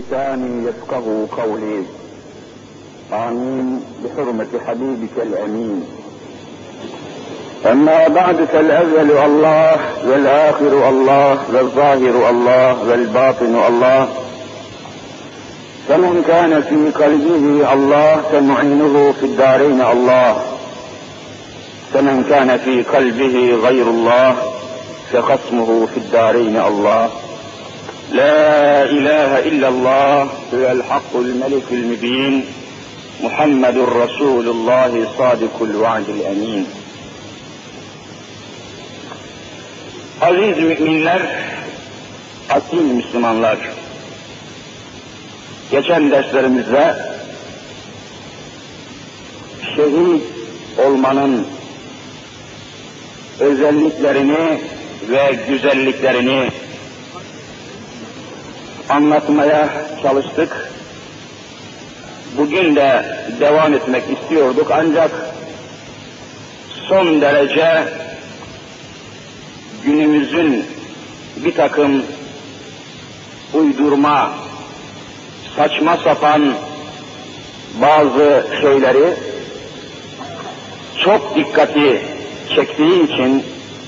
بلساني يفقه قولي. آمين بحرمة حبيبك الأمين. أما بعد فالأول الله والآخر الله والظاهر الله والباطن الله. فمن كان في قلبه الله فمعينه في الدارين الله. فمن كان في قلبه غير الله فخصمه في الدارين الله. لا إله إلا الله هو الحق الملك المبين محمد رسول الله صادق الوعد الأمين Aziz müminler, asil Müslümanlar, geçen derslerimizde şehit olmanın özelliklerini ve güzelliklerini anlatmaya çalıştık. Bugün de devam etmek istiyorduk ancak son derece günümüzün bir takım uydurma, saçma sapan bazı şeyleri çok dikkati çektiği için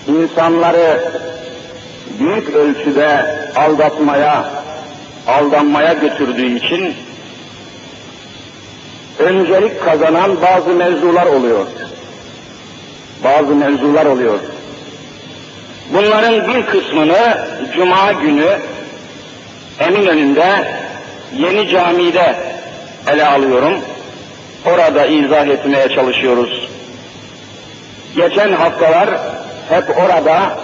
insanları büyük ölçüde aldatmaya, aldanmaya götürdüğü için öncelik kazanan bazı mevzular oluyor. Bazı mevzular oluyor. Bunların bir kısmını Cuma günü Eminönü'nde Yeni Cami'de ele alıyorum. Orada izah etmeye çalışıyoruz. Geçen haftalar hep orada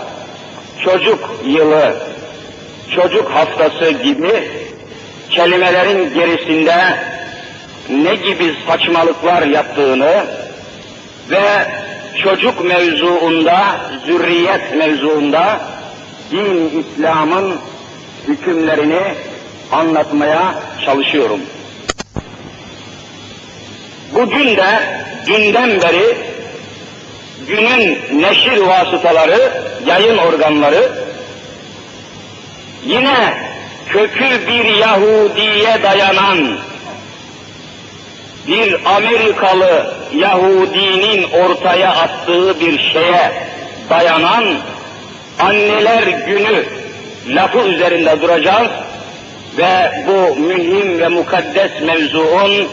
çocuk yılı, çocuk haftası gibi kelimelerin gerisinde ne gibi saçmalıklar yaptığını ve çocuk mevzuunda, zürriyet mevzuunda din İslam'ın hükümlerini anlatmaya çalışıyorum. Bugün de dünden beri günün neşir vasıtaları, yayın organları yine kökü bir Yahudiye dayanan bir Amerikalı Yahudinin ortaya attığı bir şeye dayanan anneler günü lafı üzerinde duracağız ve bu mühim ve mukaddes mevzuun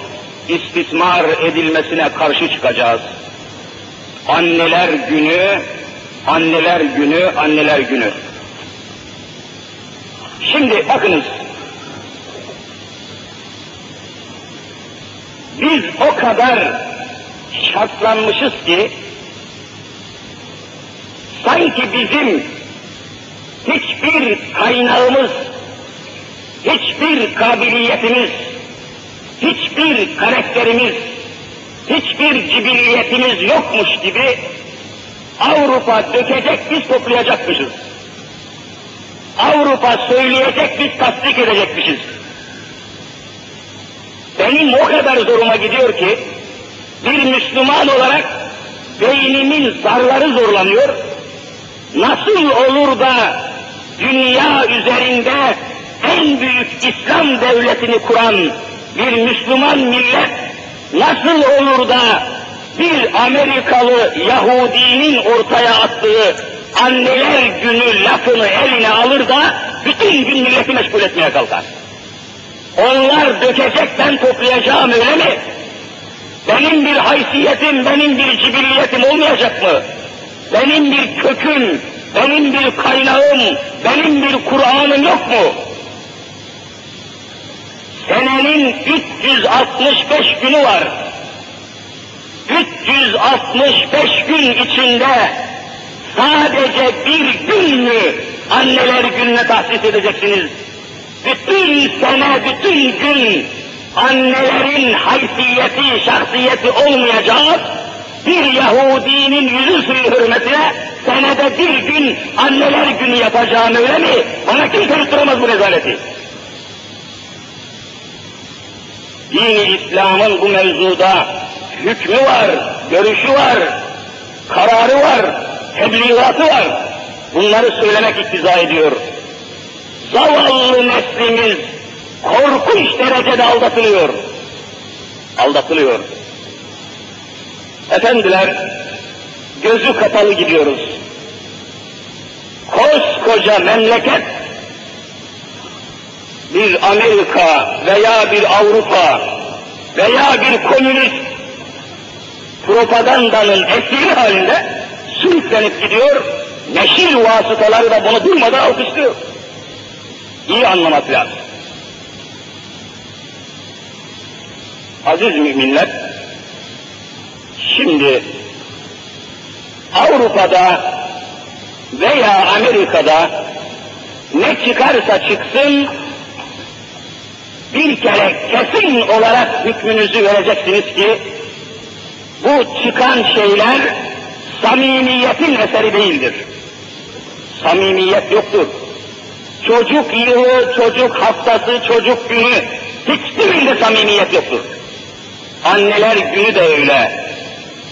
istismar edilmesine karşı çıkacağız. Anneler günü, anneler günü, anneler günü. Şimdi bakınız, biz o kadar şartlanmışız ki, sanki bizim hiçbir kaynağımız, hiçbir kabiliyetimiz, hiçbir karakterimiz, hiçbir cibilliyetimiz yokmuş gibi Avrupa dökecek biz toplayacakmışız. Avrupa söyleyecek biz tasdik edecekmişiz. Benim o kadar zoruma gidiyor ki bir Müslüman olarak beynimin zarları zorlanıyor. Nasıl olur da dünya üzerinde en büyük İslam devletini kuran bir Müslüman millet nasıl olur da bir Amerikalı Yahudinin ortaya attığı anneler günü lafını eline alır da bütün gün milleti meşgul etmeye kalkar. Onlar dökecek ben toplayacağım öyle mi? Benim bir haysiyetim, benim bir cibilliyetim olmayacak mı? Benim bir köküm, benim bir kaynağım, benim bir Kur'an'ım yok mu? Senenin 365 günü var. 365 gün içinde sadece bir gün mü anneler gününe tahsis edeceksiniz? Bütün sene, bütün gün annelerin haysiyeti, şahsiyeti olmayacak bir Yahudinin yüzü suyu hürmetine senede bir gün anneler günü yapacağım öyle mi? Bana kimse tutturamaz bu rezaleti. Dini İslam'ın bu mevzuda hükmü var, görüşü var, kararı var, tebliğatı var. Bunları söylemek iktiza ediyor. Zavallı neslimiz korku korkunç derecede aldatılıyor. Aldatılıyor. Efendiler, gözü kapalı gidiyoruz. Koskoca memleket bir Amerika veya bir Avrupa veya bir komünist propagandanın esiri halinde sürüklenip gidiyor, neşir vasıtaları da bunu durmadan alkışlıyor. İyi anlamak lazım. Aziz müminler, şimdi Avrupa'da veya Amerika'da ne çıkarsa çıksın bir kere kesin olarak hükmünüzü vereceksiniz ki bu çıkan şeyler samimiyetin eseri değildir. Samimiyet yoktur. Çocuk yılı, çocuk haftası, çocuk günü hiçbirinde samimiyet yoktur. Anneler günü de öyle.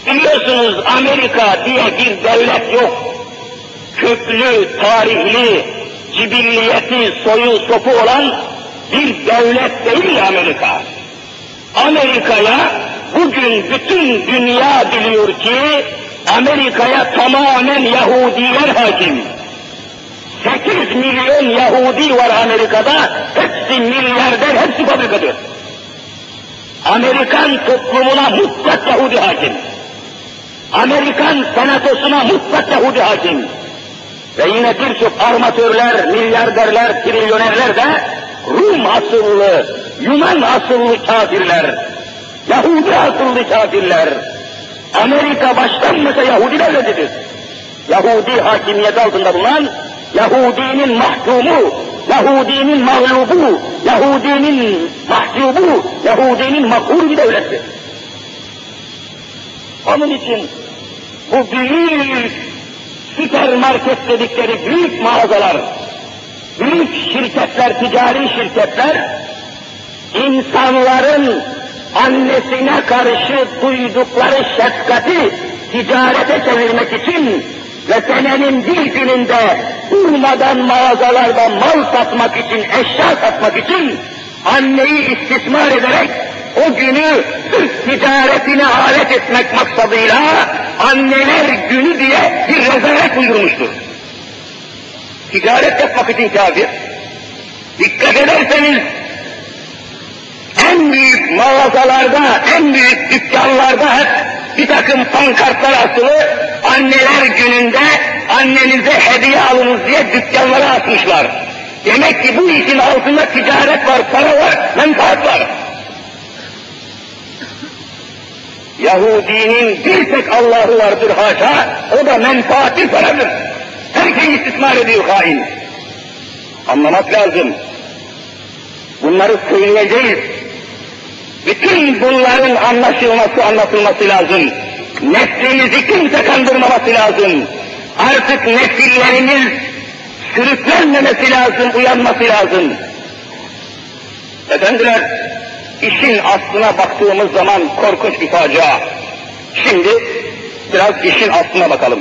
Biliyorsunuz Amerika diye bir devlet yok. Köklü, tarihli, cibilliyeti, soyu, sopu olan bir devlet değil Amerika. Amerika'ya bugün bütün dünya biliyor ki Amerika'ya tamamen Yahudiler hakim. 8 milyon Yahudi var Amerika'da, hepsi milyarder, hepsi fabrikatör. Amerikan toplumuna mutlak Yahudi hakim. Amerikan senatosuna mutlak Yahudi hakim. Ve yine birçok armatörler, milyarderler, trilyonerler de Rum asıllı, Yunan asıllı kafirler, Yahudi asıllı kafirler. Amerika başlanmasa Yahudi devletidir. Yahudi hakimiyet altında bulunan, Yahudinin mahkumu, Yahudinin mağlubu, Yahudinin mahcubu, Yahudinin makhur bir devlettir. Onun için bu büyük süpermarket dedikleri büyük mağazalar, büyük şirketler, ticari şirketler, insanların annesine karşı duydukları şefkati ticarete çevirmek için ve senenin bir gününde durmadan mağazalarda mal satmak için, eşya satmak için anneyi istismar ederek o günü sırf ticaretine alet etmek maksadıyla anneler günü diye bir rezalet uydurmuştur. Ticaret yapmak için kafir. Dikkat ederseniz en büyük mağazalarda, en büyük dükkanlarda hep bir takım pankartlar asılı, anneler gününde annenize hediye alınız diye dükkanlara asmışlar. Demek ki bu işin altında ticaret var, para var, menfaat var. Yahudinin bir tek Allah'ı vardır haşa, o da menfaatli paradır. Herkes istismar ediyor hain. Anlamak lazım. Bunları söyleyeceğiz. Bütün bunların anlaşılması, anlatılması lazım. Neslimizi kimse kandırmaması lazım. Artık nesillerimiz sürüklenmemesi lazım, uyanması lazım. Efendiler, işin aslına baktığımız zaman korkunç bir facia. Şimdi biraz işin aslına bakalım.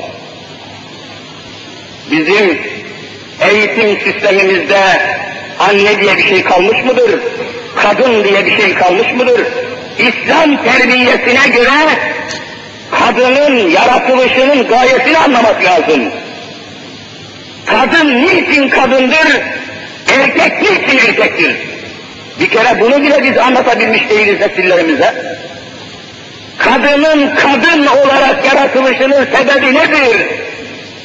Bizim eğitim sistemimizde anne diye bir şey kalmış mıdır? Kadın diye bir şey kalmış mıdır? İslam terbiyesine göre kadının yaratılışının gayesini anlamak lazım. Kadın niçin kadındır? Erkek niçin erkektir? Bir kere bunu bile biz anlatabilmiş değiliz nesillerimize. Kadının kadın olarak yaratılışının sebebi nedir?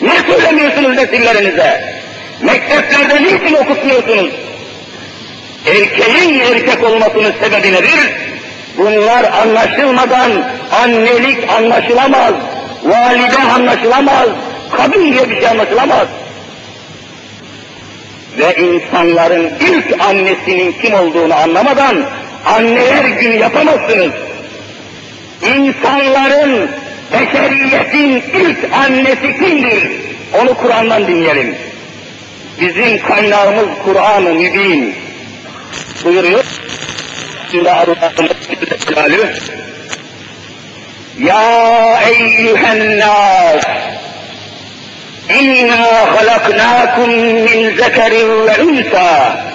Ne söylemiyorsunuz nesillerinize? Mekteplerde niçin okutmuyorsunuz? Erkeğin erkek olmasının sebebi nedir? Bunlar anlaşılmadan annelik anlaşılamaz, valide anlaşılamaz, kadın diye bir şey anlaşılamaz. Ve insanların ilk annesinin kim olduğunu anlamadan anneler günü yapamazsınız. İnsanların, beşeriyetin ilk annesi kimdir? Onu Kur'an'dan dinleyelim. Bizim kaynağımız Kur'an-ı Mübin. Buyuruyor. Ya eyyühen nas İnna halaknakum min zekerin ve unsa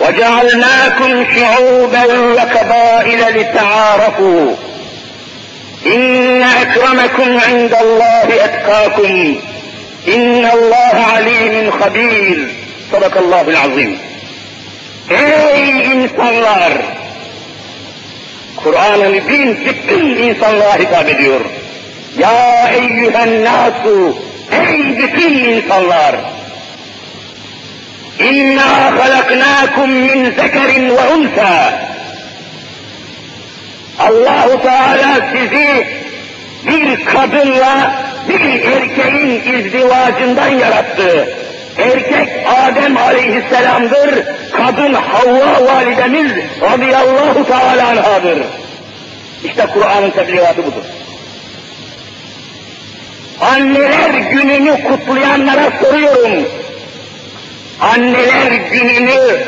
وجعلناكم شعوبا وقبائل لتعارفوا. إن أكرمكم عند الله أتقاكم. إن الله عليم خبير. صدق الله العظيم. Ey insanlar! Kur'an-ı Mübin bütün insanlığa hitap ediyor. Ya eyyühen nasu! Ey bütün insanlar! İnna halaknakum min zekerin ve unsa. Allahu Teala sizi bir kadınla bir erkeğin izdivacından yarattı. Erkek Adem aleyhisselamdır, kadın Havva validemiz radıyallahu teala anhadır. İşte Kur'an'ın tebliğatı budur. Anneler gününü kutlayanlara soruyorum. Anneler gününü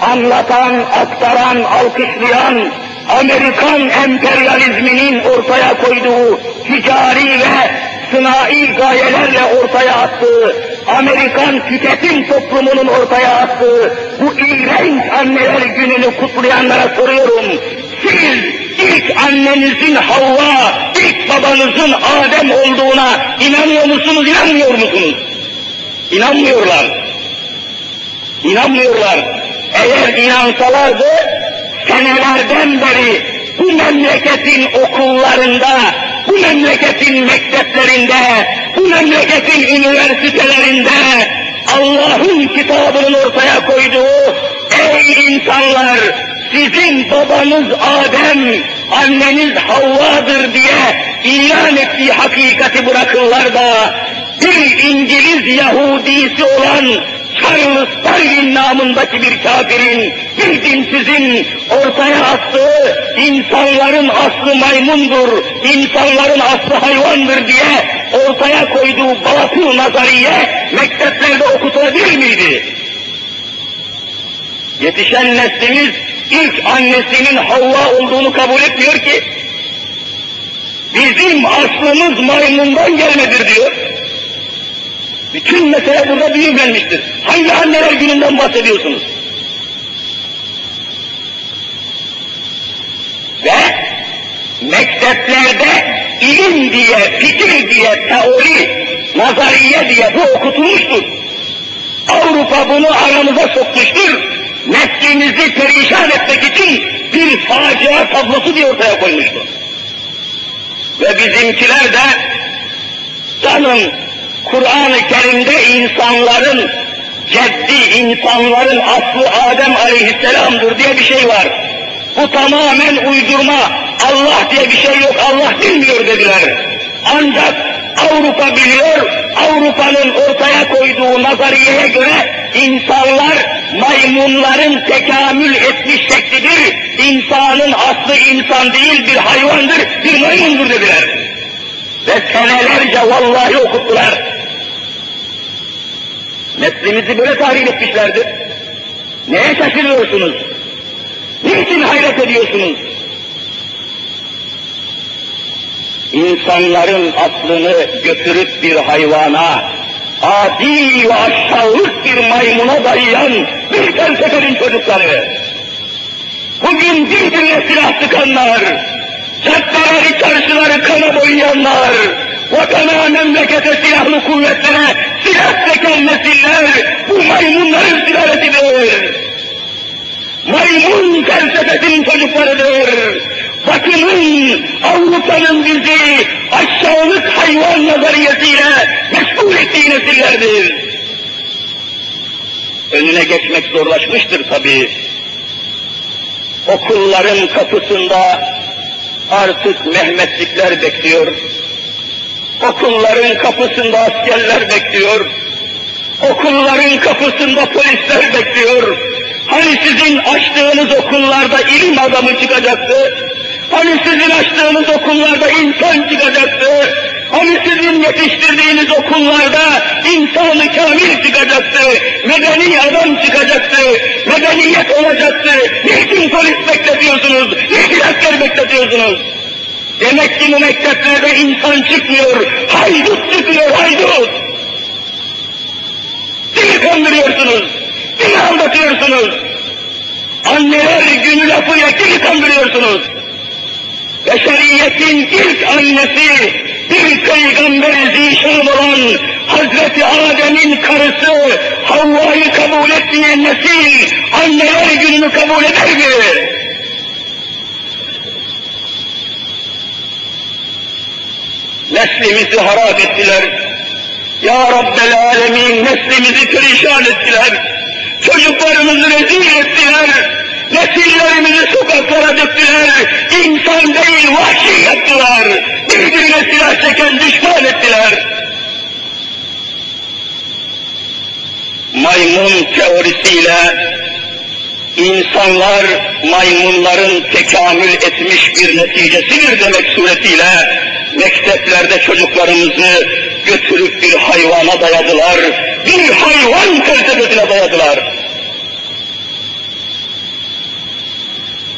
anlatan, aktaran, alkışlayan, Amerikan emperyalizminin ortaya koyduğu ticari ve sınai gayelerle ortaya attığı, Amerikan tüketim toplumunun ortaya attığı bu iğrenç anneler gününü kutlayanlara soruyorum. Siz ilk annenizin Havva, ilk babanızın Adem olduğuna inanıyor musunuz, inanmıyor musunuz? İnanmıyorlar. İnanmıyorlar. Eğer inansalardı senelerden beri bu memleketin okullarında, bu memleketin mekteplerinde, bu memleketin üniversitelerinde Allah'ın kitabının ortaya koyduğu ey insanlar sizin babanız Adem, anneniz Havva'dır diye ilan ettiği hakikati bırakırlar da bir İngiliz Yahudisi olan Charles Darwin namındaki bir kafirin, bir dinsizin ortaya attığı insanların aslı maymundur, insanların aslı hayvandır diye ortaya koyduğu batıl nazariye mekteplerde okutulabilir miydi? Yetişen neslimiz ilk annesinin Havva olduğunu kabul etmiyor ki, bizim aslımız maymundan gelmedir diyor. Bütün mesele burada büyülenmiştir. Hangi anneler gününden bahsediyorsunuz? Ve mekteplerde ilim diye, fikir diye, teori, nazariye diye bu okutulmuştur. Avrupa bunu aramıza sokmuştur. Neslimizi perişan etmek için bir facia tablosu diye ortaya koymuştur. Ve bizimkiler de canım Kur'an-ı Kerim'de insanların, ceddi insanların aslı Adem aleyhisselamdır diye bir şey var. Bu tamamen uydurma, Allah diye bir şey yok, Allah bilmiyor dediler. Ancak Avrupa biliyor, Avrupa'nın ortaya koyduğu nazariyeye göre insanlar maymunların tekamül etmiş şeklidir. İnsanın aslı insan değil bir hayvandır, bir maymundur dediler. Ve senelerce vallahi okuttular. Neslimizi böyle tahrip etmişlerdir. Neye şaşırıyorsunuz? Niçin hayret ediyorsunuz? İnsanların aklını götürüp bir hayvana, adi ve aşağılık bir maymuna dayayan bir felsefenin çocukları. Bugün birbirine silah sıkanlar, caddeleri, çarşıları kana boyayanlar, vatana, memlekete, silahlı kuvvetlere silah çeken nesiller bu maymunların sülalesidir. Maymun felsefesinin çocuklarıdır. Batının, Avrupa'nın bizi aşağılık hayvan nazariyesiyle meşgul ettiği nesillerdir. Önüne geçmek zorlaşmıştır tabii. Okulların kapısında artık Mehmetlikler bekliyor. Okulların kapısında askerler bekliyor. Okulların kapısında polisler bekliyor. Hani sizin açtığınız okullarda ilim adamı çıkacaktı? Hani sizin açtığınız okullarda insan çıkacaktı? Hani sizin yetiştirdiğiniz okullarda insanı kamil çıkacaktı? Medeni adam çıkacaktı? Medeniyet olacaktı? Niçin polis bekletiyorsunuz? Niçin asker bekletiyorsunuz? Demek ki bu mekteplerde insan çıkmıyor, haydut çıkıyor, haydut! Beni kandırıyorsunuz, beni aldatıyorsunuz. Anneler günü lafıyla kimi kandırıyorsunuz? Beşeriyetin ilk annesi, bir peygamber zişan olan Hazreti Adem'in karısı Havva'yı kabul etmeyen nesil anneler gününü kabul eder mi? Neslimizi harap ettiler. Ya Rabbel Alemin neslimizi perişan ettiler. Çocuklarımızı rezil ettiler. Nesillerimizi sokaklara döktüler. İnsan değil vahşi yaptılar. Birbirine silah çeken düşman ettiler. Maymun teorisiyle insanlar maymunların tekamül etmiş bir neticesidir demek suretiyle mekteplerde çocuklarımızı götürüp bir hayvana dayadılar, bir hayvan felsefesine dayadılar.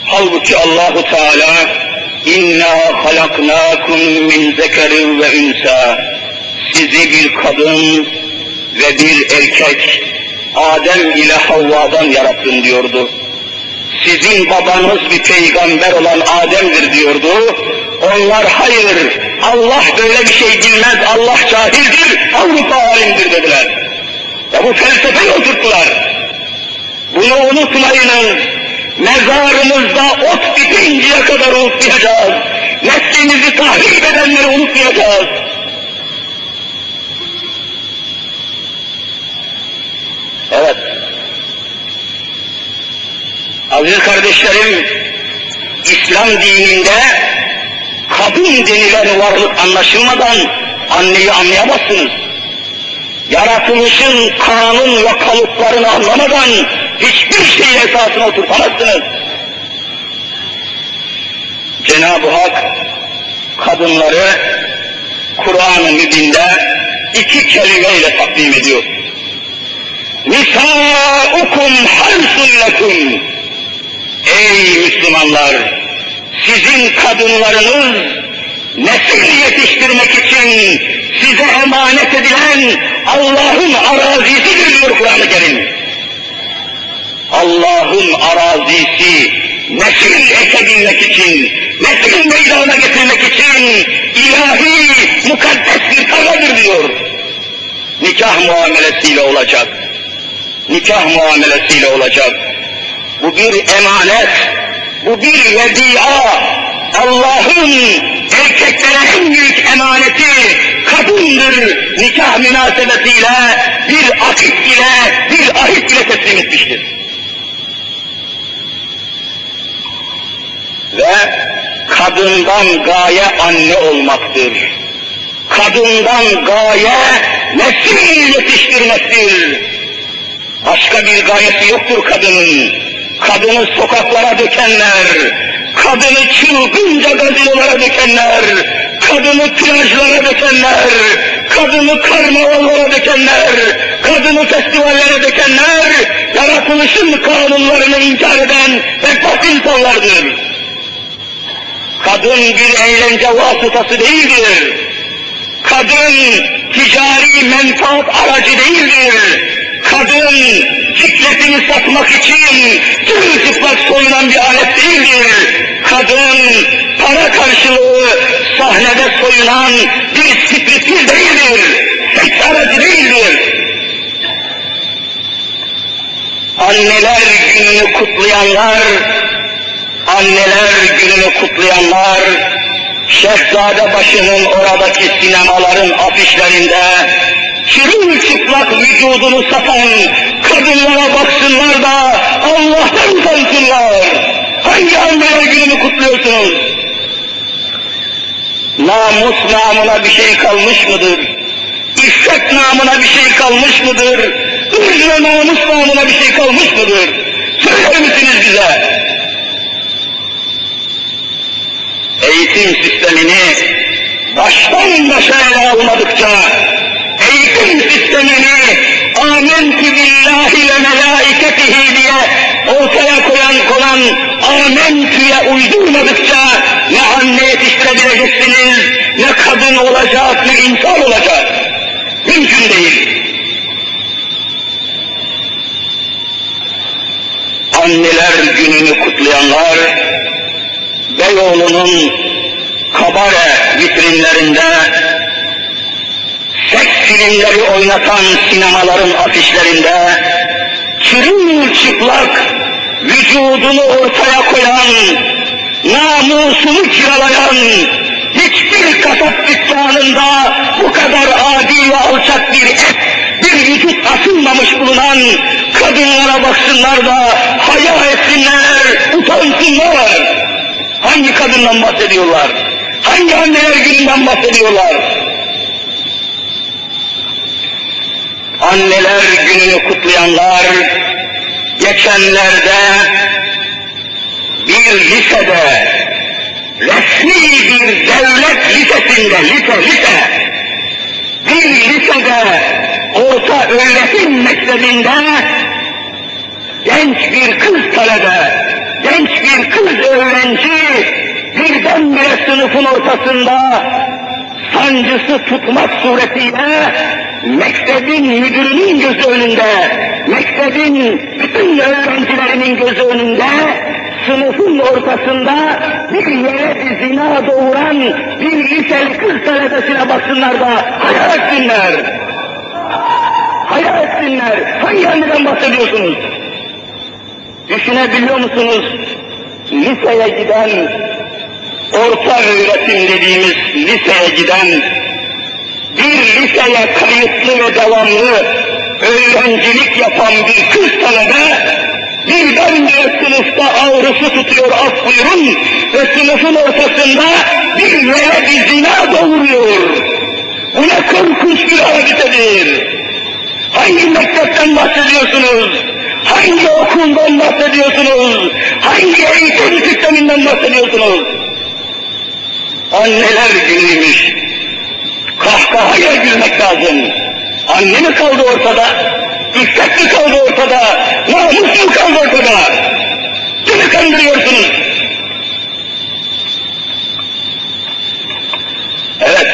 Halbuki Allahu Teala inna halaknakum min zekerin ve ünsa sizi bir kadın ve bir erkek Adem ile Havva'dan yarattım diyordu. Sizin babanız bir peygamber olan Adem'dir diyordu. Onlar hayır, Allah böyle bir şey bilmez, Allah cahildir, Avrupa alimdir dediler. Ya bu felsefeyi oturttular. Bunu unutmayınız. Mezarımızda ot bitinceye kadar unutmayacağız. Neslimizi tahrip edenleri unutmayacağız. Evet. Aziz kardeşlerim, İslam dininde kadın denilen varlık anlaşılmadan anneyi anlayamazsınız. Yaratılışın kanun ve kalıplarını anlamadan hiçbir şeyi esasına oturtamazsınız. Cenab-ı Hak kadınları Kur'an-ı Mübin'de iki kelimeyle takdim ediyor. Nisa'ukum harsun lekum. Ey Müslümanlar! Sizin kadınlarınız nesil yetiştirmek için size emanet edilen Allah'ın arazisidir diyor Kur'an-ı Kerim. Allah'ın arazisi nesil ekebilmek için, nesil meydana getirmek için ilahi mukaddes bir tarladır diyor. Nikah muamelesiyle olacak. Nikah muamelesiyle olacak. Bu bir emanet, bu bir vedia. Allah'ın erkeklere en büyük emaneti kadındır. Nikah münasebetiyle bir akit ile, bir ahit ile teslim etmiştir. Ve kadından gaye anne olmaktır. Kadından gaye nesil yetiştirmektir. Başka bir gayesi yoktur kadının. Kadını sokaklara dökenler, kadını çılgınca gazinolara dökenler, kadını plajlara dökenler, kadını karnavallara dökenler, kadını festivallere dökenler, yaratılışın kanunlarını inkar eden bedbaht insanlardır. Kadın bir eğlence vasıtası değildir. Kadın ticari menfaat aracı değildir. Kadın fikretini satmak için tırtıplak soyunan bir alet değildir. Kadın para karşılığı sahnede soyunan bir spiritür değildir. Seks aracı değildir. Anneler gününü kutlayanlar, anneler gününü kutlayanlar, Şehzade başının oradaki sinemaların afişlerinde çıplak vücudunu satan kadınlara baksınlar da Allah'tan utansınlar. Hangi anneler gününü kutluyorsunuz? Namus namına bir şey kalmış mıdır? İffet namına bir şey kalmış mıdır? Ve namus namına bir şey kalmış mıdır? Söyler misiniz bize? Eğitim sistemini baştan başa almadıkça, eğitim sistemini amentü billahi ve melaiketihi diye ortaya koyan konan amentüye uydurmadıkça ne anne yetiştirebileceksiniz, ne kadın olacak, ne insan olacak. Mümkün değil. anneler gününü kutlayanlar, Beyoğlu'nun kabare vitrinlerinde seks filmleri oynatan sinemaların afişlerinde çırılçıplak vücudunu ortaya koyan, namusunu kiralayan, hiçbir kasap dükkanında bu kadar adi ve alçak bir et, bir vücut asılmamış bulunan kadınlara baksınlar da haya etsinler, utansınlar. Hangi kadından bahsediyorlar? Hangi anneler gününden bahsediyorlar? Anneler gününü kutlayanlar geçenlerde bir lisede resmi bir devlet lisesinde, lise lise bir lisede orta öğretim mektebinde genç bir kız talebe, genç bir kız öğrenci birdenbire sınıfın ortasında sancısı tutmak suretiyle mektebin müdürünün gözü önünde, mektebin bütün öğrencilerinin gözü önünde sınıfın ortasında bir yere zina doğuran bir liseli kız talebesine baksınlar da hayal etsinler. Hayal etsinler. Hangi anneden bahsediyorsunuz? Düşünebiliyor musunuz? Liseye giden, orta öğretim dediğimiz liseye giden, bir liseye kayıtlı ve devamlı öğrencilik yapan bir kız talebe, birdenbire sınıfta ağrısı tutuyor af buyurun ve sınıfın ortasında bir yere bir zina doğuruyor. Bu ne korkunç bir haditedir. Hangi mektepten bahsediyorsunuz? Hangi okuldan bahsediyorsunuz? Hangi eğitim sisteminden bahsediyorsunuz? Anneler günüymüş. Kahkahaya gülmek lazım. Anne mi kaldı ortada? İffet mi kaldı ortada? Namus mu kaldı ortada? Kimi kandırıyorsunuz? Evet,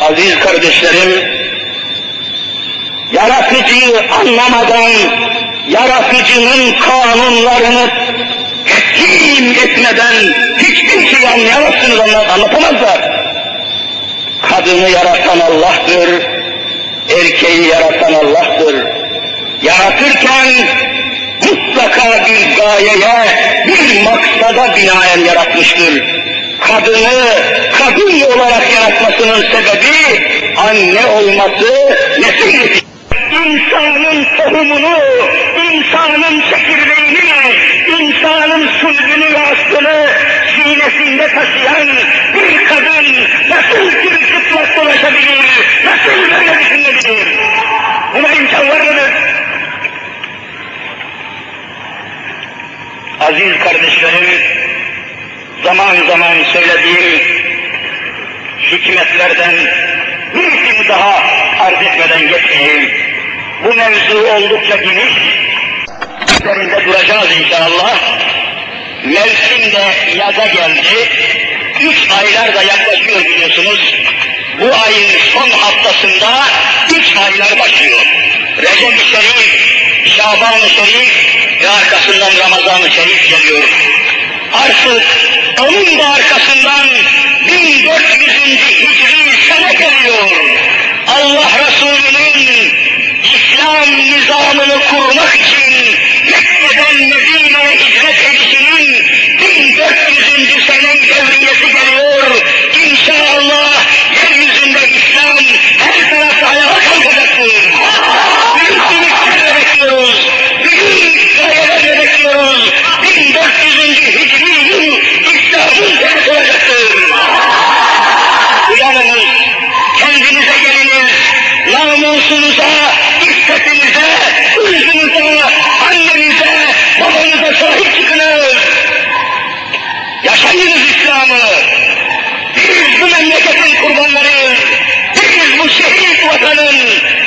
aziz kardeşlerim, yaratıcıyı anlamadan, yaratıcının kanunlarını teslim etmeden hiçbir şey anlayamazsınız, anlatamazlar. Kadını yaratan Allah'tır, erkeği yaratan Allah'tır. Yaratırken mutlaka bir gayeye, bir maksada binaen yaratmıştır. Kadını kadın olarak yaratmasının sebebi anne olması, nesil İnsanın tohumunu, insanın çekirdeğini, insanın sülbünü ve aslını sinesinde taşıyan bir kadın nasıl bir çıplak dolaşabilir, nasıl böyle düşünebilir? Buna imkan var mıdır? Aziz kardeşlerim, zaman zaman söylediğim hikmetlerden birisini daha arz etmeden geçmeyeyim. Bu mevzu oldukça geniş, üzerinde duracağız inşallah. Mevsim de yaza geldi, üç aylar da yaklaşıyor biliyorsunuz. Bu ayın son haftasında üç aylar başlıyor. Recep-i Şerif, Şaban-ı Şerif ve arkasından Ramazan-ı Şerif geliyor. Artık onun da arkasından 1400. Hicri sene geliyor. Allah Resulü'nün İslam nizamını kurmak için Mekke'den Medine'ye hicret edişinin 1400. senin devriyesi geliyor. İnşallah yeryüzünde İslam her tarafta ayağa kalkacaktır. Büyük büyüklerle bekliyoruz. Büyük gayelerle bekliyoruz. 1400. Hicri yıl İslam'ın senesi olacaktır. Uyanınız, kendinize geliniz, namusunuza, iffetinize, ırzınıza, annenize, babanıza sahip çıkınız. Yaşayınız İslam'ı. Biz bu memleketin kurbanlarıyız. Biz bu şehit vatanın,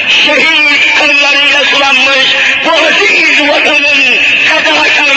şehit kanlarıyla sulanmış bu aziz vatanın fedakarlarıyız.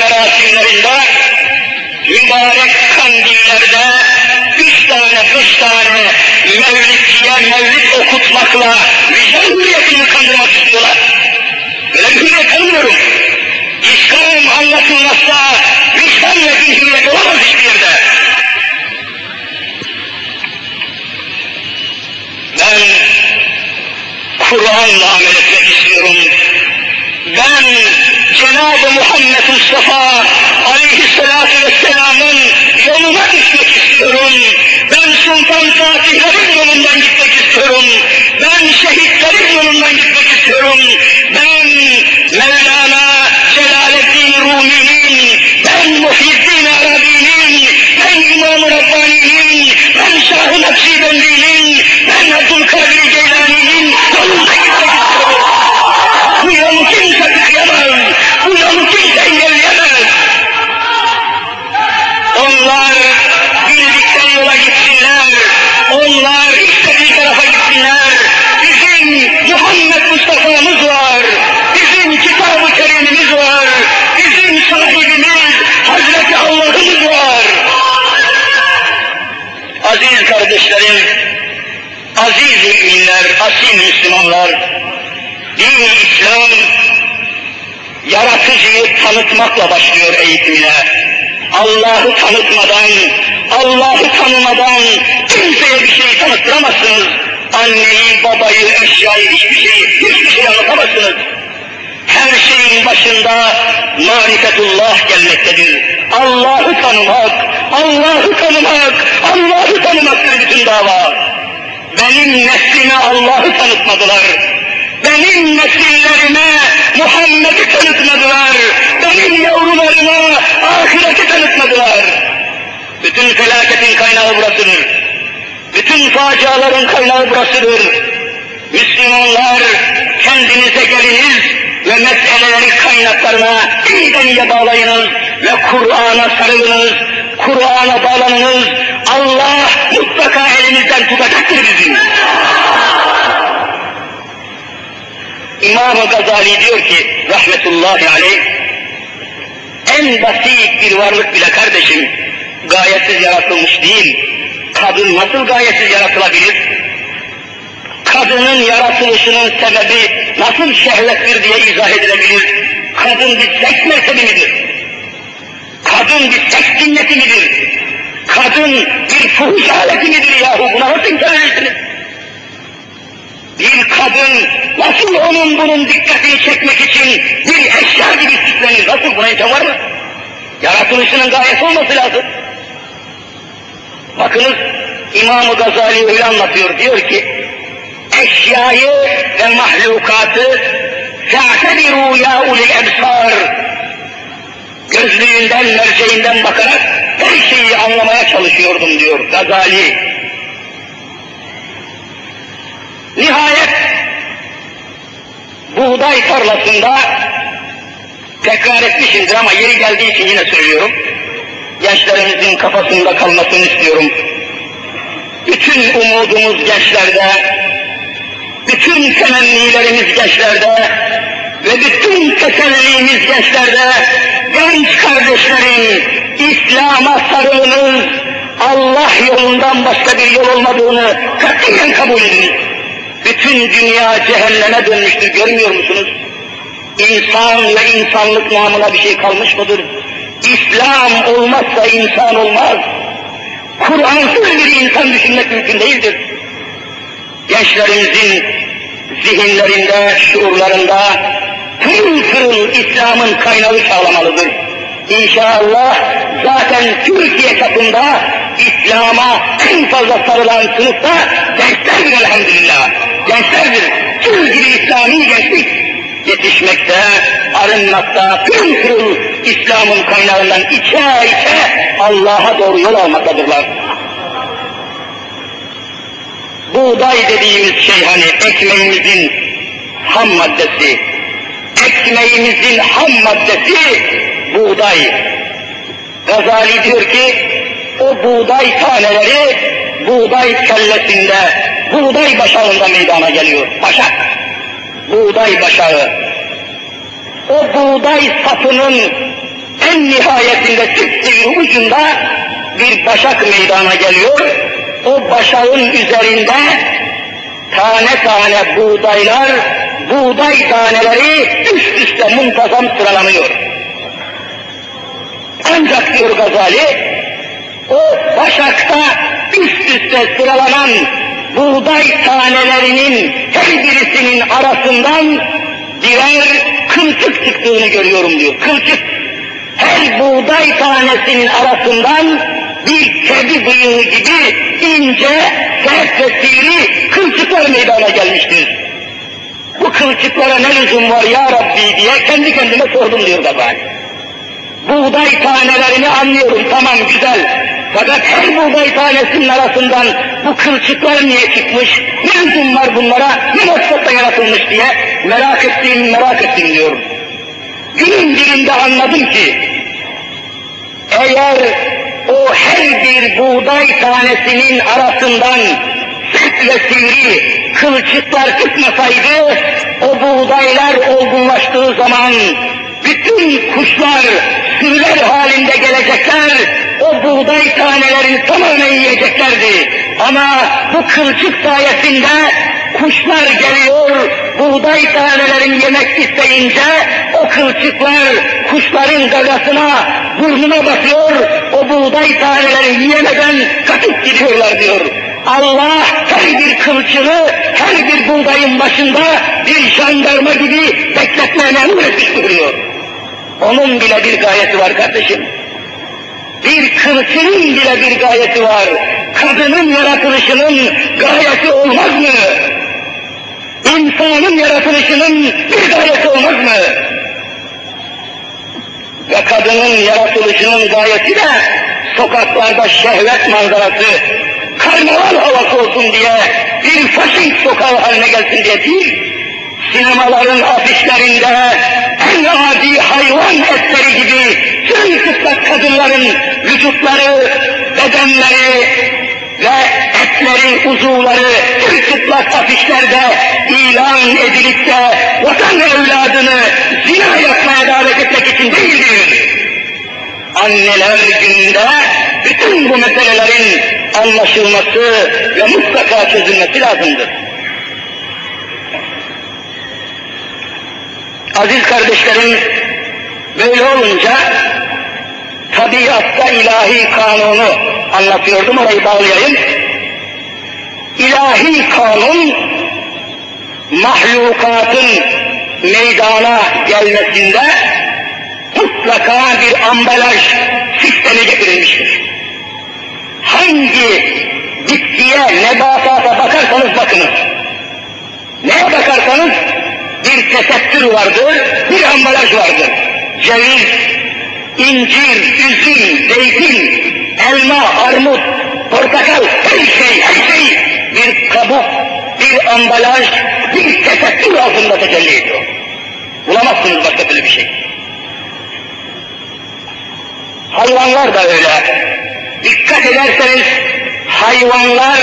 Merasimlerinde, mübarek kandillerde üç tane, beş tane mevlidçiye mevlid okutmakla vicdan hürriyetini kandırmak istiyorlar. Böyle bir hürriyet tanımıyorum. İslam anlatılmazsa vicdan ve din hürriyet olamaz hiçbir yerde. Ben Kur'an'la amel etmek istiyorum. Ben Cenab-ı Muhammed Mustafa aleyhissalatu vesselamın yoluna gitmek istiyorum. Ben Sultan Fatihlerin yolundan gitmek istiyorum. Ben şehitlerin yolundan gitmek istiyorum. Ben Mevlana Celaleddin Rumi'nin, ben Muhyiddin Arabi'nin, ben İmam-ı Rabbani'nin, ben Şah-ı Nakşibendi'nin, ben Abdülkadir Geylani'nin yolundan gitmek istediği tarafa gitsinler. Bizim Muhammed Mustafa'mız var. Bizim Kitab-ı Kerim'imiz var. Bizim sahibimiz Hazreti Allah'ımız var. Aziz kardeşlerim, aziz müminler, asil Müslümanlar, din İslam yaratıcıyı tanıtmakla başlıyor eğitimine. Allah'ı tanıtmadan, Allah'ı tanımadan kimseye bir şey tanıttıramazsınız. Anneyi, babayı, eşyayı, hiçbir şeyi, hiçbir şey anlatamazsınız. Her şeyin başında marifetullah gelmektedir. Allah'ı tanımak, Allah'ı tanımak, Allah'ı tanımaktır bütün dava. Benim neslime Allah'ı tanıtmadılar. Benim nesillerime Muhammed'i tanıtmadılar. Benim yavrularıma ahireti tanıtmadılar. Bütün felaketin kaynağı burasıdır. Bütün faciaların kaynağı burasıdır. Müslümanlar kendinize geliniz ve meseleleri kaynaklarına iyiye bağlayınız ve Kur'an'a sarılınız, Kur'an'a bağlanınız. Allah mutlaka elinizden tutacaktır bizi. İmam-ı Gazali diyor ki rahmetullahi aleyh en basit bir varlık bile kardeşim gayetsiz yaratılmış değil. Kadın nasıl gayetsiz yaratılabilir? Kadının yaratılışının sebebi nasıl şehvettir diye izah edilebilir? Kadın bir seks merkebi midir? Kadın bir seks cinneti midir? Kadın bir fuhuş aleti midir yahu? Buna nasıl inkar edersiniz? Bir kadın nasıl onun bunun dikkatini çekmek için bir eşya gibi süslenir? Nasıl buna imkan var mı? Yaratılışının gayesi olması lazım. Bakınız İmam-ı Gazali öyle anlatıyor. Diyor ki eşyayı ve mahlukatı fe'tebiru ya ulil ebsar gözlüğünden, merceğinden bakarak her şeyi anlamaya çalışıyordum diyor Gazali. Nihayet buğday tarlasında tekrar etmişimdir ama yeri geldiği için yine söylüyorum. Gençlerimizin kafasında kalmasını istiyorum. Bütün umudumuz gençlerde, bütün temennilerimiz gençlerde ve bütün tesellimiz gençlerde. Genç kardeşlerim, İslam'a sarılınız, Allah yolundan başka bir yol olmadığını katiyen kabul ediniz. Bütün dünya cehenneme dönmüştür, görmüyor musunuz? İnsan ve insanlık namına bir şey kalmış mıdır? İslam olmazsa insan olmaz. Kur'ansız bir insan düşünmek mümkün değildir. Gençlerimizin zihinlerinde, şuurlarında pırıl pırıl İslam'ın kaynağı çağlamalıdır. İnşallah zaten Türkiye çapında İslam'a en fazla sarılan sınıfta gençlerdir elhamdülillah. Gençlerdir. Tüm gibi İslami gençlik yetişmekte, arınmakta, pırıl pırıl İslam'ın kaynağından içe içe Allah'a doğru yol almaktadırlar. Buğday dediğimiz şey hani ekmeğimizin ham maddesi, ekmeğimizin ham maddesi buğday. Gazali diyor ki, o buğday taneleri buğday kellesinde, buğday başağında meydana geliyor. Başak. Buğday başağı. O buğday sapının en nihayetinde sivri ucunda bir başak meydana geliyor. O başağın üzerinde tane tane buğdaylar, buğday taneleri üst üste muntazam sıralanıyor. Ancak diyor Gazali, o başakta üst üste sıralanan buğday tanelerinin her birisinin arasından birer kılçık çıktığını görüyorum diyor. Kılçık. Her buğday tanesinin arasından bir kedi bıyığı gibi ince, sert ve sivri kılçıklar meydana gelmiştir. Bu kılçıklara ne lüzum var ya Rabbi diye kendi kendime sordum diyor Gazali. Buğday tanelerini anlıyorum, tamam güzel. Fakat her buğday tanesinin arasından bu kılçıklar niye çıkmış, ne lüzum var bunlara, ne maksatla yaratılmış diye merak ettiğim, merak ettim diyorum. Günün birinde anladım ki, eğer o her bir buğday tanesinin arasından sert ve sivri kılçıklar çıkmasaydı, o buğdaylar olgunlaştığı zaman bütün kuşlar sürüler halinde gelecekler, o buğday tanelerini tamamen yiyeceklerdi. Ama bu kılçık sayesinde kuşlar geliyor, buğday tanelerini yemek isteyince o kılçıklar kuşların gagasına, burnuna basıyor, o buğday tanelerini yiyemeden katıp gidiyorlar diyor. Allah her bir kılçığı, her bir buğdayın başında bir jandarma gibi bekletmeye memur etmiş bulunuyor. Onun bile bir gayeti var kardeşim. Bir kılçının bile bir gayeti var. Kadının yaratılışının gayeti olmaz mı? İnsanın yaratılışının bir gayeti olmaz mı? Ve kadının yaratılışının gayesi de sokaklarda şehvet manzarası, karnaval havası olsun diye, bir faşist sokağı haline gelsin diye değil, sinemaların afişlerinde en adi hayvan etleri gibi sırılsıklat kadınların vücutları, bedenleri ve etleri, uzuvları sırılsıklat afişlerde ilan edilip de vatan evladını zina yapmaya davet etmek için değildir. Anneler gününde bütün bu meselelerin anlaşılması ve mutlaka çözülmesi lazımdır. Aziz kardeşlerim, böyle olunca tabiatta ilahi kanunu anlatıyordum, orayı bağlayayım. İlahi kanun, mahlukatın meydana gelmesinde mutlaka bir ambalaj sistemi getirilmiştir. Hangi bitkiye, nebatata bakarsanız bakınız. Neye bakarsanız bir tesettür vardır, bir ambalaj vardır. Ceviz, incir, üzüm, zeytin, elma, armut, portakal, her şey, her şey bir kabuk, bir ambalaj, bir tesettür altında tecelli ediyor. Bulamazsınız başka türlü bir şey. Hayvanlar da öyle. Dikkat ederseniz hayvanlar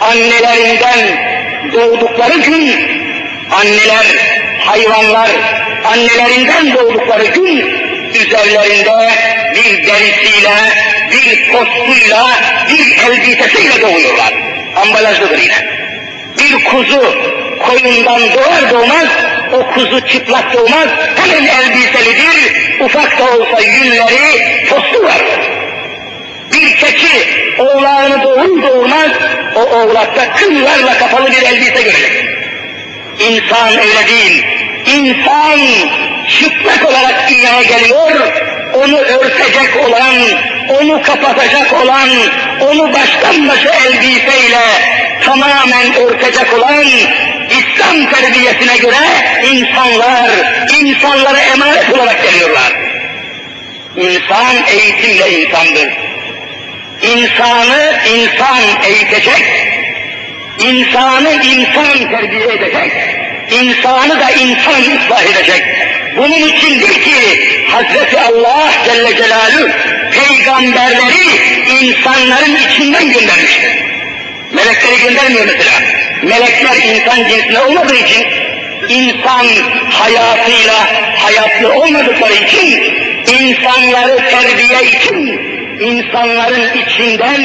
annelerinden doğdukları gün anneler, hayvanlar annelerinden doğdukları gün üzerlerinde bir derisiyle, bir postuyla, bir elbisesiyle doğuyorlar. Ambalajlıdır yine. Bir kuzu koyundan doğar doğmaz, o kuzu çıplak doğmaz, hemen elbiselidir, ufak da olsa yünleri, postu vardır. Bir keçi oğlağını doğur doğurmaz, o oğlakta kıllarla kapalı bir elbise görecek. İnsan öyle değil. İnsan çıplak olarak dünyaya geliyor, onu örtecek olan, onu kapatacak olan, onu baştan başa elbiseyle tamamen örtecek olan İslam terbiyesine göre insanlar, insanlara emanet olarak geliyorlar. İnsan eğitimle insandır. İnsanı insan eğitecek, insanı insan terbiye edecek, insanı da insan ıslah edecek. Bunun içindir ki Hazreti Allah Celle Celaluhu peygamberleri insanların içinden göndermiştir. Melekleri göndermiyor mesela. Melekler insan cinsine olmadığı için, insan hayatıyla hayatlı olmadıkları için, insanları terbiye için, insanların içinden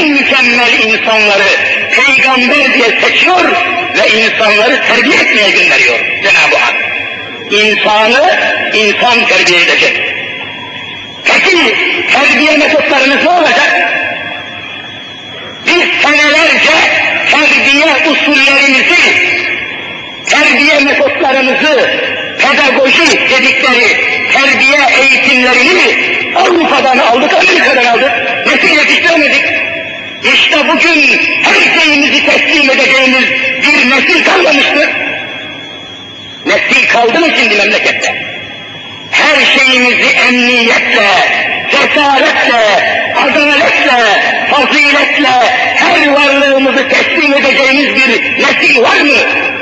en mükemmel insanları peygamber diye seçiyor ve insanları terbiye etmeye gönderiyor Cenab-ı Hak. İnsanı insan terbiye edecek. Peki terbiye metotlarınız ne olacak? Biz senelerce terbiye usullerimizi, terbiye metotlarımızı, pedagoji dedikleri terbiye eğitimlerini Avrupa'dan aldık, Amerika'dan aldık. Nesil yetiştiremedik. İşte bugün her şeyimizi teslim edeceğimiz bir nesil kalmamıştır. Nesil kaldı mı şimdi memlekette? Her şeyimizi emniyetle, cesaretle, adaletle, faziletle, her varlığımızı teslim edeceğimiz bir nesil var mı?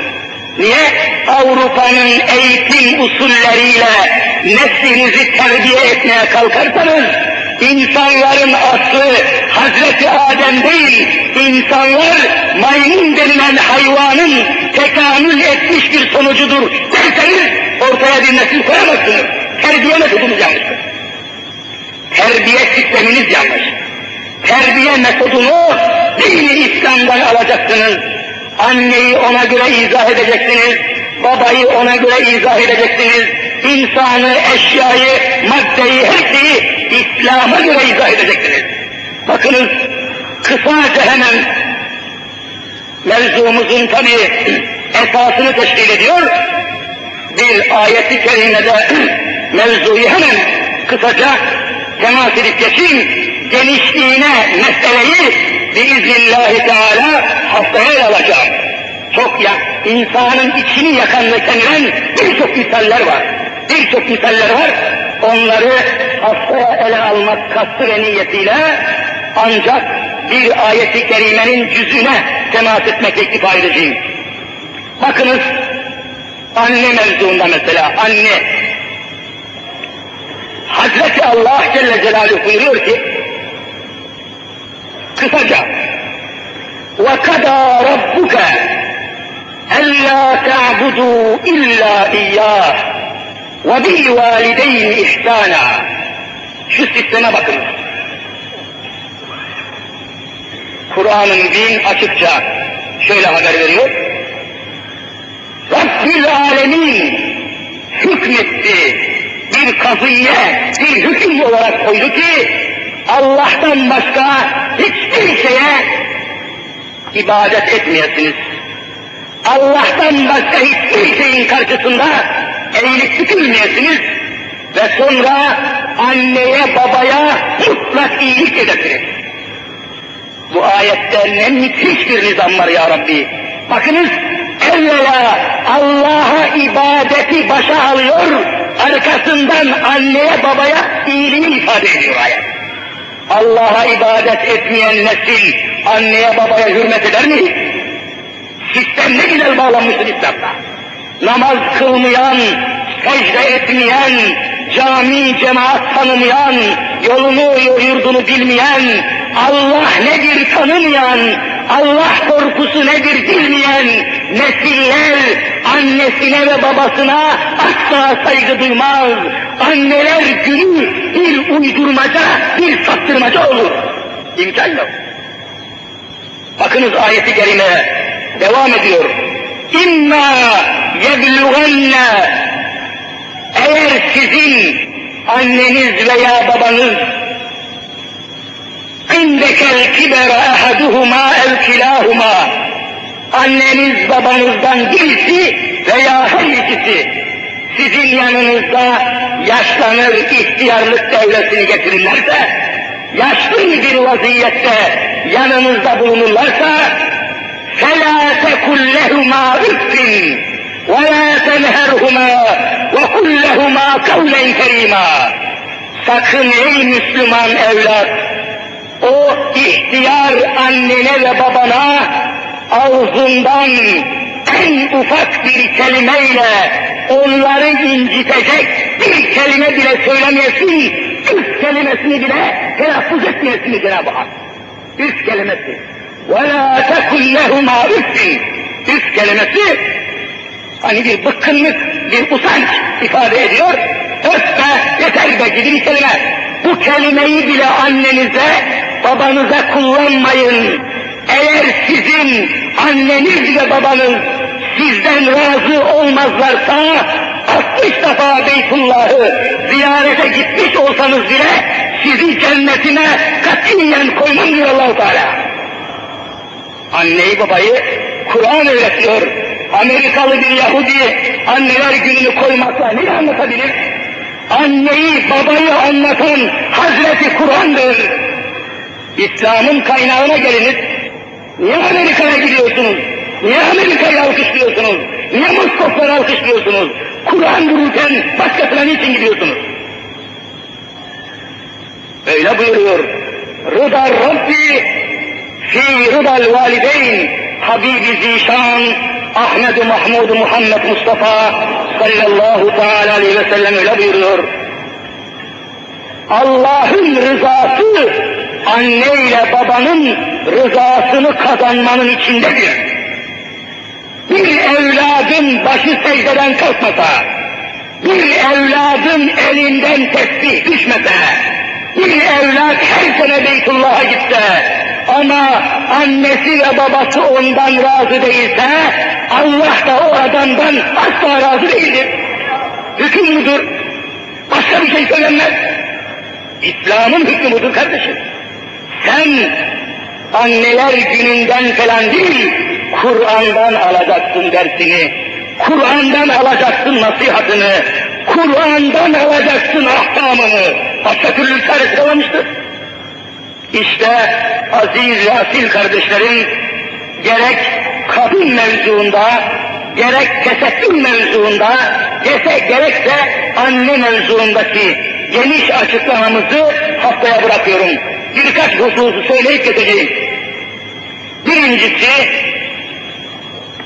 Niye? Avrupa'nın eğitim usulleriyle neslinizi terbiye etmeye kalkarsanız, insanların aslı Hazreti Adem değil, insanlar maymun denilen hayvanın tekamül etmiş bir sonucudur derseniz ortaya bir nesil koyamazsınız. Terbiye metodunuz yanlıştır. Terbiye sisteminiz yanlış. Terbiye metodunu dini İslam'dan alacaksınız. Anneyi ona göre izah edeceksiniz. Babayı ona göre izah edeceksiniz. İnsanı, eşyayı, maddeyi, her şeyi İslam'a göre izah edeceksiniz. Bakınız kısaca hemen mevzumuzun tabi esasını teşkil ediyor. Bir ayeti kerimede mevzuyu hemen kısaca temas edip geçeyim. Genişliğine meseleyi biiznillahü teala haftaya alacağım. Çok ya, insanın içini yakan ve kemiren birçok misaller var. Birçok misaller var. Onları haftaya ele almak kastı ve niyetiyle ancak bir ayeti kerimenin cüzüne temas etmek iktifa edeceğim. Bakınız anne mevzuunda mesela anne Hazreti Allah Celle Celaluhu buyuruyor ki kısaca وَكَدَى رَبُّكَ أَلَّا تَعْبُدُوا إِلَّا إِيَّاهِ وَبِالْوَالِدَيْنِ إِحْسَانًا Şu sisteme bakın. Kur'an-ı Mübin açıkça şöyle haber veriyor. Rabbül Alemin hükmetti, bir kazıye, bir hüküm olarak koydu ki Allah'tan başka hiçbir şeye ibadet etmeyesiniz. Allah'tan başka hiçbir şeyin karşısında eğilip bükülmeyesiniz ve sonra anneye babaya mutlak iyilik edesiniz. Bu ayette ne müthiş bir nizam var ya Rabbi. Bakınız evvela Allah'a ibadeti başa alıyor, arkasından anneye babaya iyiliği ifade ediyor ayet. Allah'a ibadet etmeyen nesil anneye babaya hürmet eder mi? Sistem ne güzel bağlanmıştır İslam'da. namaz kılmayan, secde etmeyen, cami cemaat tanımayan, yolunu yurdunu bilmeyen, Allah nedir tanımayan, Allah korkusu nedir bilmeyen nesiller annesine ve babasına asla saygı duymaz. Anneler günü bir uydurmaca, bir saptırmaca olur. İmkan yok. Bakınız ayeti kerime devam ediyor. İmma yeblugenne eğer sizin anneniz veya babanız indekel kibere ahaduhuma ev kilahuma anneniz babanızdan birisi veya her ikisi sizin yanınızda yaşlanır ihtiyarlık devresini getirirlerse yaşlı bir vaziyette yanınızda bulunurlarsa فَلَا تَكُنْ لَهُمَا اُفٍّ وَلَا تَنْهَرْهُمَا وَقُلْ لَهُمَا قَوْلًا كَرِيمًا Sakın ey Müslüman evlat, o ihtiyar annene ve babana ağzından en ufak bir kelimeyle onları incitecek bir kelime bile söylemeyesin, üç kelimesini bile telaffuz etmeyesin Cenab-ı Hak. Üç kelimesi. وَلَا تَكُنْ لَهُمَا اُفٍّ Üç kelimesi hani bir bıkkınlık, bir utanç ifade ediyor. Öf be, yeter be gibi bir kelime. Bu kelimeyi bile annenize, babanıza kullanmayın. Eğer sizin anneniz ve babanız sizden razı olmazlarsa 60 defa Beytullah'ı ziyarete gitmiş olsanız bile sizi cennetine katiyen koymam diyor allah Teala. Anneyi babayı Kur'an öğretiyor. Amerikalı bir Yahudi anneler gününü koymakla ne anlatabilir? Anneyi babayı anlatan Hazreti Kur'an'dır. İslam'ın kaynağına geliniz. Niye Amerika'ya gidiyorsunuz? Niye Amerika'yı alkışlıyorsunuz? Niye Moskofları alkışlıyorsunuz? Kur'an dururken başkasına niçin gidiyorsunuz? Öyle buyuruyor. Rıda Rabbi fi rıdal valideyn Habibi Zişan Ahmet Mahmud Muhammed Mustafa sallallahu teala aleyhi ve sellem öyle buyuruyor. Allah'ın rızası anne ile babanın rızasını kazanmanın içindedir. Bir evladın başı secdeden kalkmasa, bir evladın elinden tesbih düşmese, bir evlat her sene Beytullah'a gitse, ama annesi ve babası ondan razı değilse, Allah da o adamdan asla razı değildir. Hüküm budur. Başka bir şey söylenmez. İslam'ın hükmü budur kardeşim. Sen anneler gününden falan değil, Kur'an'dan alacaksın dersini, Kur'an'dan alacaksın nasihatını, Kur'an'dan alacaksın ahkamını. Başka türlü çaresi olmamıştır. İşte aziz ve asil kardeşlerim, gerek kadın mevzuunda, gerek tesettür mevzuunda, gerek, gerekse anne mevzuundaki geniş açıklamamızı haftaya bırakıyorum. Birkaç hususu söyleyip geçeceğim. Birincisi,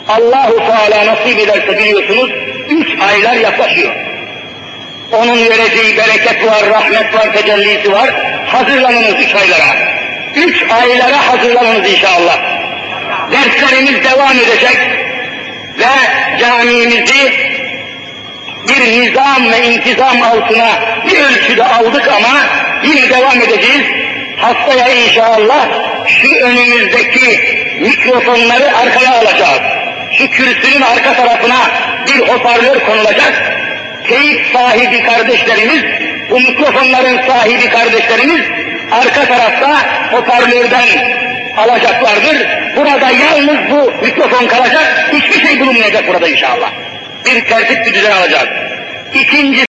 Allahu Teala nasip ederse biliyorsunuz, üç aylar yaklaşıyor. Onun vereceği bereket var, rahmet var, tecellisi var. Hazırlanınız üç aylara. Üç aylara hazırlanınız inşallah. Derslerimiz devam edecek ve camimizi bir nizam ve intizam altına bir ölçüde aldık ama yine devam edeceğiz. Haftaya inşallah şu önümüzdeki mikrofonları arkaya alacağız. Şu kürsünün arka tarafına bir hoparlör konulacak. Teyit sahibi kardeşlerimiz, bu mikrofonların sahibi kardeşlerimiz arka tarafta hoparlörden alacaklardır. Burada yalnız bu mikrofon kalacak, hiçbir şey bulunmayacak burada inşallah. Bir tertip bir düzen alacağız. İkinci